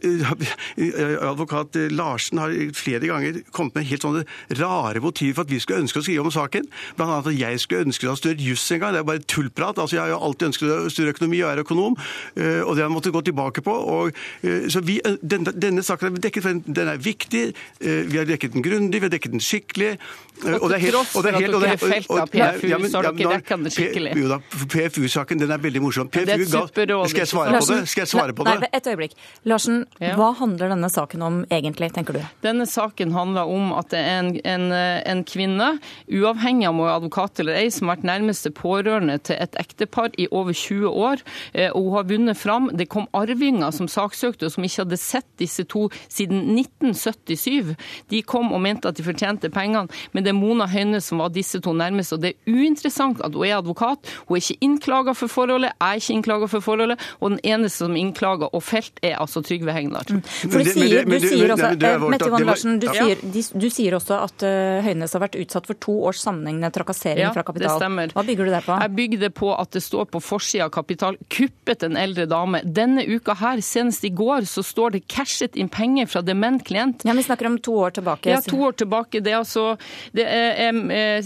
Speaker 26: advokat Larsen har flere ganger kommet med helt sånne rare motiver for at vi skulle ønske å skrive om saken. Blant annet at jeg skulle ønske å ha større juss en gang. Det er bare tullprat. Altså, jeg har jo alltid ønsket å studere økonomi og er økonom, eh, og det har jeg måttet gå tilbake på. Og, eh, så vi, denne, denne saken er dekket, for den er viktig. Eh, vi har dekket den grundig, vi har dekket den skikkelig.
Speaker 25: Og, til tross for at dere er felt av PFU, så har dere dekket den skikkelig.
Speaker 26: Jo da, PFU-saken den er veldig morsom. PFU ga, skal jeg svare på det? Skal jeg svare på det?
Speaker 1: Øyeblikk. Larsen, ja. hva handler denne saken om egentlig, tenker du?
Speaker 25: Denne saken handler om at det er en, en, en kvinne, uavhengig av om hun er advokat eller ei, som har vært nærmeste pårørende til et ektepar i over 20 år. Eh, og hun har vunnet fram. Det kom arvinger som saksøkte, og som ikke hadde sett disse to siden 1977. De kom og mente at de fortjente pengene. men det er Mona Høine som var disse to nærmeste. Og det er uinteressant at hun er advokat. Hun er ikke innklaga for forholdet, jeg er ikke innklaga for forholdet. Og den eneste som innklager og felt, er altså Trygve Hegnar. Mm.
Speaker 1: For du sier, du sier også, Mette Yvonne Larsen, du, sier, du sier også at uh, Høines har vært utsatt for to års sammenhengende trakassering
Speaker 25: ja,
Speaker 1: fra Kapital.
Speaker 25: Det stemmer.
Speaker 1: Hva bygger du det på?
Speaker 25: Jeg bygger det på at det står på forsida av Kapital 'kuppet en eldre dame'. Denne uka her, senest i går, så står det 'cashet inn penger fra dement klient'.
Speaker 1: Ja, Vi snakker om to år tilbake.
Speaker 25: Ja, to år tilbake. Det er altså det er,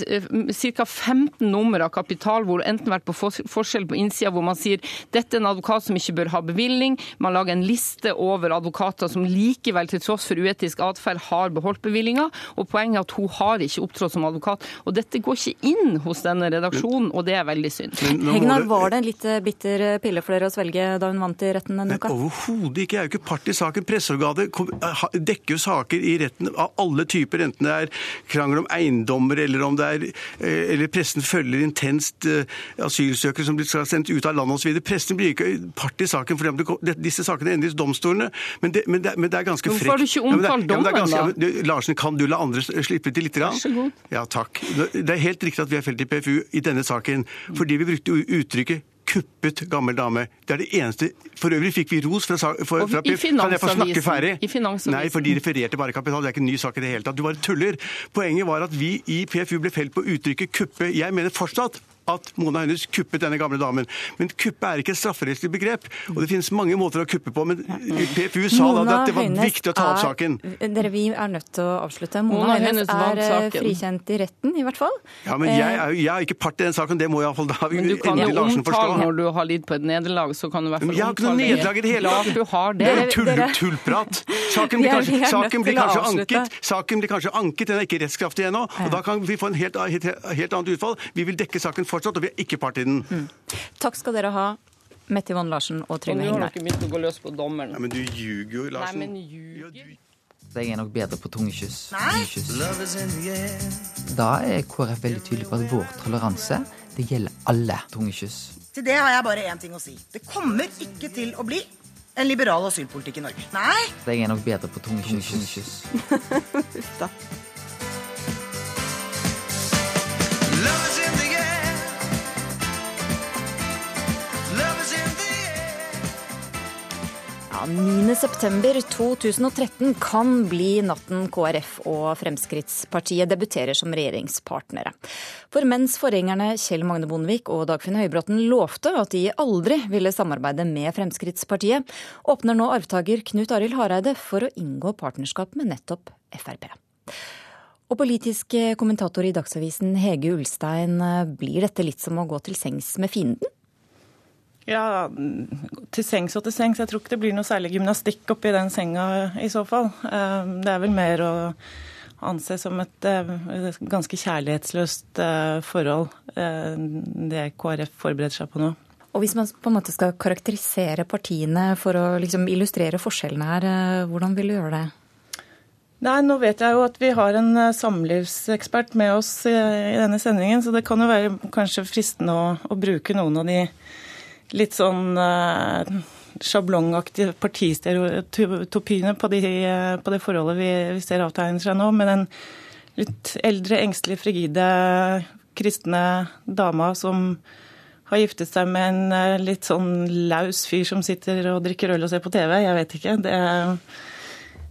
Speaker 25: ca. 15 nummer av Kapital hvor enten vært på forskjell på innsida hvor man sier dette er en advokat som ikke bør ha bevilling', man lager lage en liste over advokater som likevel, til tross for uetisk atferd, har beholdt bevillinga. Og poenget er at hun har ikke opptrådt som advokat. Og dette går ikke inn hos denne redaksjonen, og det er veldig synd.
Speaker 1: Hegnar, var det en litt bitter pille for dere å svelge da hun vant i retten denne uka?
Speaker 26: Overhodet ikke. Jeg er jo ikke part i saken. Presseorganet dekker jo saker i retten av alle typer, enten det er krangel om eiendommer eller om det er eller pressen følger intenst asylsøkere som blir sendt ut av landet osv. Pressen blir ikke part i saken fordi disse sakene endres domstolene. Men det, men det, men det er ganske frekt.
Speaker 25: Hvorfor har du ikke omtalt ja, dommen,
Speaker 26: ganske, da? Larsen, kan du la andre slippe til litt? Vær så god. Ja, takk. Det er helt riktig at vi er felt i PFU i denne saken, fordi vi brukte uttrykket kuppet gammel dame. Det er det eneste For øvrig fikk vi ros fra, fra, fra
Speaker 25: I Kan
Speaker 26: jeg få snakke ferdig?
Speaker 25: I
Speaker 26: Nei, for de refererte bare kapital. Det er ikke en ny sak i det hele tatt. Du bare tuller. Poenget var at vi i PFU ble felt på uttrykket kuppe. Jeg mener fortsatt at Mona Hennes kuppet denne gamle damen. Men kuppe er ikke et strafferettslig begrep. Og det finnes mange måter å kuppe på. Men PFU sa da at det var viktig å ta opp saken.
Speaker 1: Dere, Vi er nødt til å avslutte. Mona, Mona Hennes, er eh, frikjent i retten, i hvert fall.
Speaker 26: Ja, men jeg er, jeg er ikke part i den saken. Det må iallfall da
Speaker 25: Men du kan jo omtale når du har lidd på et nederlag, så kan du i hvert fall
Speaker 26: Jeg har ikke noe nederlag i det hele tatt.
Speaker 25: Du har det.
Speaker 26: Det er tull, tullprat. Saken blir kanskje, saken blir kanskje anket. Saken blir kanskje anket, den er ikke rettskraftig ennå. Og da kan vi få en helt, helt, helt annet utfall. Vi vil dekke saken fortsatt, og vi er ikke part i den. Mm.
Speaker 1: Takk skal dere ha. Mette Yvonne Larsen og Trygve Hegnar.
Speaker 25: Nå har dere begynt å gå løs på dommeren.
Speaker 26: Nei, men du ljuger jo, Larsen.
Speaker 25: Nei, men ljuger.
Speaker 27: Jeg er nok bedre på tunge tungekyss. Da er KrF veldig tydelig på at vår toleranse det gjelder alle tunge kyss.
Speaker 28: Til det har jeg bare én ting å si. Det kommer ikke til å bli en liberal asylpolitikk i Norge. Nei!
Speaker 27: Jeg er nok bedre på tunge
Speaker 1: kyss. Tunge da. Ja, 9.9.2013 kan bli natten KrF og Fremskrittspartiet debuterer som regjeringspartnere. For mens forgjengerne Kjell Magne Bondevik og Dagfinn Høybråten lovte at de aldri ville samarbeide med Fremskrittspartiet, åpner nå arvtaker Knut Arild Hareide for å inngå partnerskap med nettopp Frp. Og politisk kommentator i Dagsavisen Hege Ulstein, blir dette litt som å gå til sengs med fienden?
Speaker 29: Ja, til sengs og til sengs. Jeg tror ikke det blir noe særlig gymnastikk oppi den senga i så fall. Eh, det er vel mer å anse som et eh, ganske kjærlighetsløst eh, forhold, det KrF forbereder seg på nå.
Speaker 1: Og Hvis man på en måte skal karakterisere partiene for å liksom illustrere forskjellene her, hvordan vil du gjøre det?
Speaker 29: Nei, Nå vet jeg jo at vi har en samlivsekspert med oss i denne sendingen, så det kan jo være kanskje fristende å, å bruke noen av de litt sånn uh, sjablongaktige partistereotypiene på, de, på det forholdet vi, vi ser avtegner seg nå, med den litt eldre, engstelige, frigide kristne dama som har giftet seg med en eh, litt sånn laus fyr som sitter og drikker øl og ser på TV. Jeg vet ikke. Det,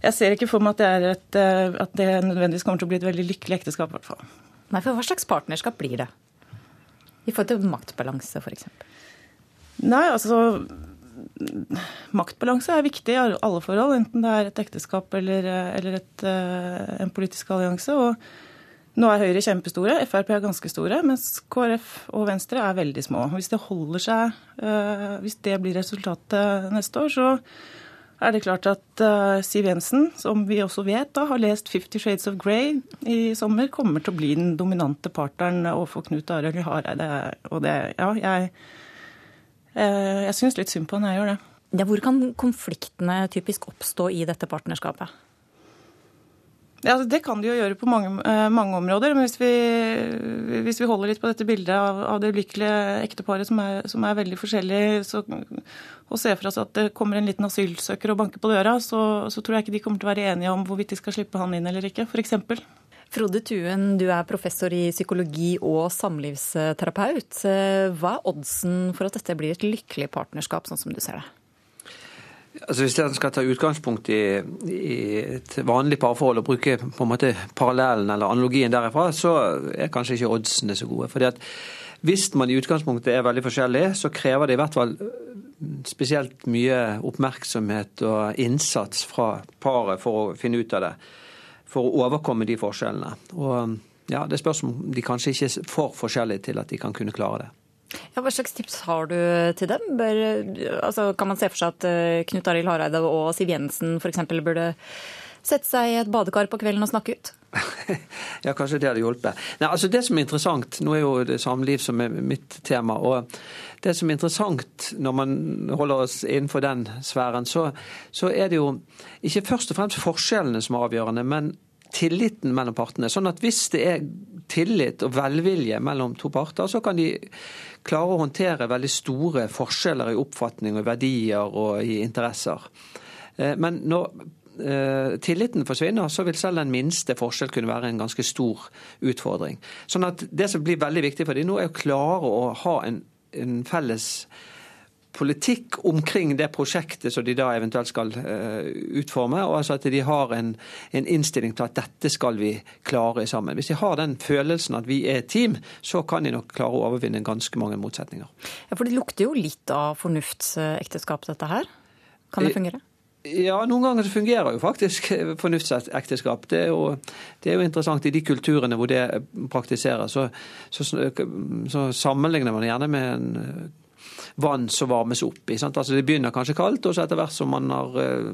Speaker 29: jeg ser ikke for meg at det, er et, eh, at det nødvendigvis kommer til å bli et veldig lykkelig ekteskap. I hvert fall.
Speaker 1: Nei, for Hva slags partnerskap blir det? I forhold til maktbalanse, f.eks.?
Speaker 29: Nei, altså Maktbalanse er viktig i alle forhold, enten det er et ekteskap eller, eller et, eh, en politisk allianse. og Nå er Høyre kjempestore, Frp er ganske store, mens KrF og Venstre er veldig små. Hvis det holder seg, eh, hvis det blir resultatet neste år, så er det klart at eh, Siv Jensen, som vi også vet da, har lest 'Fifty Shades of Grey' i sommer, kommer til å bli den dominante partneren overfor Knut Arild Hareide. Og det, ja, jeg Eh, jeg syns litt synd på når jeg gjør det.
Speaker 1: Ja, hvor kan konfliktene typisk oppstå i dette partnerskapet?
Speaker 29: Ja, Det kan de jo gjøre på mange, eh, mange områder. Men hvis vi, hvis vi, holder litt på dette bildet av, av det ulykkelige ekteparet som er, som er veldig forskjellig, så, og ser for oss at det kommer en liten asylsøker og banker på døra, så, så tror jeg ikke de kommer til å være enige om hvorvidt de skal slippe han inn eller ikke, f.eks.
Speaker 1: Frode Tuen, du er professor i psykologi og samlivsterapeut. Hva er oddsen for at dette blir et lykkelig partnerskap, sånn som du ser det?
Speaker 30: Altså Hvis en skal ta utgangspunkt i, i, et vanlig parforhold og bruke på en måte parallellen eller analogien derifra, så er kanskje ikke oddsene så gode. Fordi at Hvis man i utgangspunktet er veldig forskjellig, så krever det i hvert fall spesielt mye oppmerksomhet og innsats fra paret for å finne ut av det for å overkomme de forskjellene. Og ja, Det spørs om de kanskje ikke er for forskjellige til at de kan kunne klare det.
Speaker 1: Ja, hva slags tips har du til dem? Bør, altså, kan man se for seg at uh, Knut Arild Hareide og Siv Jensen f.eks. burde sette seg i et badekar på kvelden og snakke ut?
Speaker 30: ja, kanskje det hadde hjulpet. Nei, altså Det som er interessant, nå er jo det samliv som er mitt tema. og Det som er interessant når man holder oss innenfor den sfæren, så, så er det jo ikke først og fremst forskjellene som er avgjørende, men tilliten mellom partene. Sånn at hvis det er tillit og velvilje mellom to parter, så kan de klare å håndtere veldig store forskjeller i oppfatning og verdier og i interesser. Eh, men når eh, tilliten forsvinner, så vil selv den minste forskjell kunne være en ganske stor utfordring. Sånn at Det som blir veldig viktig for dem nå, er å klare å ha en, en felles politikk omkring det prosjektet som de da eventuelt skal uh, utforme. og altså At de har en, en, innstilling til at dette skal vi klare sammen. Hvis de har den følelsen at vi er et team, så kan de nok klare å overvinne ganske mange motsetninger.
Speaker 1: Ja, For det lukter jo litt av fornuftsekteskap, dette her. Kan det fungere?
Speaker 30: Ja, noen ganger så fungerer jo faktisk fornuftsekteskap. Det er, jo, det er jo interessant i de kulturene hvor det praktiseres. Så, så, så sammenligner man gjerne med en vann som varmes opp i. Altså Det begynner kanskje kaldt, og så etter hvert som man har eh,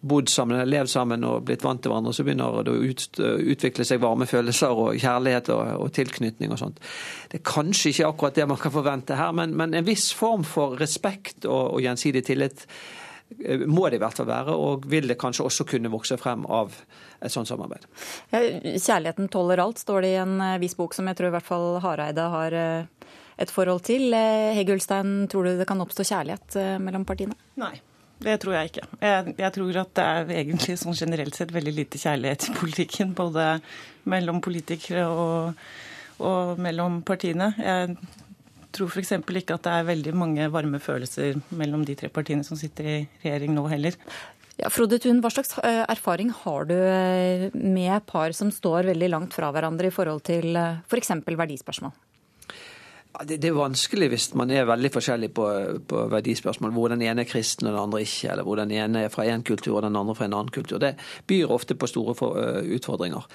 Speaker 30: bodd sammen, levd sammen og blitt vant til hverandre, så begynner det å ut, utvikle seg varme følelser og kjærlighet og, og, tilknytning og sånt. Det er kanskje ikke akkurat det man kan forvente her, men, men en viss form for respekt og, og gjensidig tillit eh, må det i hvert fall være, og vil det kanskje også kunne vokse frem av et sånt samarbeid.
Speaker 1: Kjærligheten tåler alt, står det i en eh, viss bok som jeg tror i hvert fall Hareide har et forhold til. Hegg Ulstein, tror du det kan oppstå kjærlighet eh, mellom partiene?
Speaker 29: Nei. Det tror jeg ikke. Jeg, jeg, tror at det er egentlig sånn generelt sett veldig lite kjærlighet i politikken. Både mellom politikere og, og mellom partiene. Jeg tror f.eks. ikke at det er veldig mange varme følelser mellom de tre partiene som sitter i regjering nå heller.
Speaker 1: Ja, Frode Thun, hva slags eh, erfaring har du med par som står veldig langt fra hverandre i forhold til f.eks. For verdispørsmål?
Speaker 30: Det, det, er vanskelig hvis man er veldig forskjellig på, på, verdispørsmål. Hvor den ene er kristen og den andre ikke, eller hvor den ene er fra én kultur og den andre fra en annen kultur. Det byr ofte på store for, uh, utfordringer.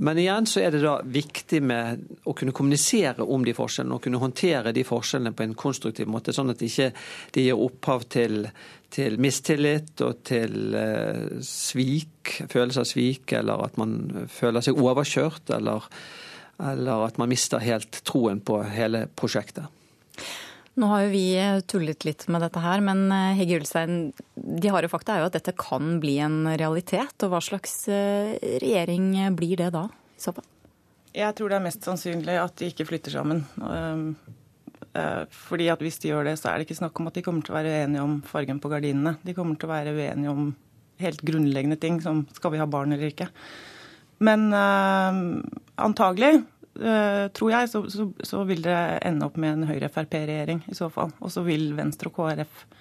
Speaker 30: Men igjen så er det da viktig med å kunne kommunisere om de forskjellene, og kunne håndtere de forskjellene på en konstruktiv måte, sånn at de ikke de gir opphav til, til mistillit og til eh, svik, følelse av svik, eller at man føler seg overkjørt, eller eller at man mister helt troen på hele prosjektet.
Speaker 1: Nå har jo vi tullet litt med dette her, men eh, Hegge Ulstein, de harde fakta er jo at dette kan bli en realitet. Og hva slags eh, regjering blir det da, i så fall?
Speaker 29: Jeg tror det er mest sannsynlig at de ikke flytter sammen. Eh, fordi at hvis de gjør det, så er det ikke snakk om at de kommer til å være uenige om fargen på gardinene. De kommer til å være uenige om helt grunnleggende ting som skal vi ha barn eller ikke. Men antagelig, tror jeg, så, så, så, vil det ende opp med en Høyre-Frp-regjering i så fall. Og så vil Venstre og KrF uh,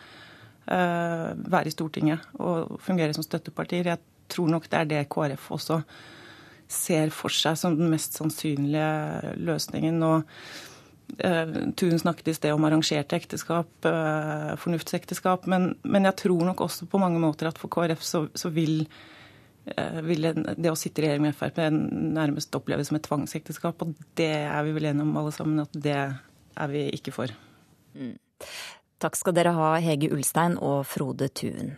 Speaker 29: eh, være i Stortinget og fungere som støttepartier. Jeg tror nok det er det KrF også ser for seg som den mest sannsynlige løsningen. og Tun snakket i sted om arrangerte ekteskap, fornuftsekteskap. Men, men, jeg tror nok også på mange måter at for KrF så, så vil Eh, ville det å sitte i regjering med Frp nærmest oppleves som et tvangsekteskap. Og det er vi vel enige om alle sammen at det er vi ikke for. Mm.
Speaker 1: Takk skal dere ha, Hege Ulstein og Frode Tuen.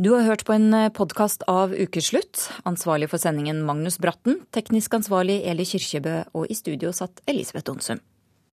Speaker 1: Du har hørt på en podkast av Ukeslutt. Ansvarlig for sendingen Magnus Bratten. Teknisk ansvarlig Eli Kyrkjebø. Og i studio satt Elisabeth Onsum.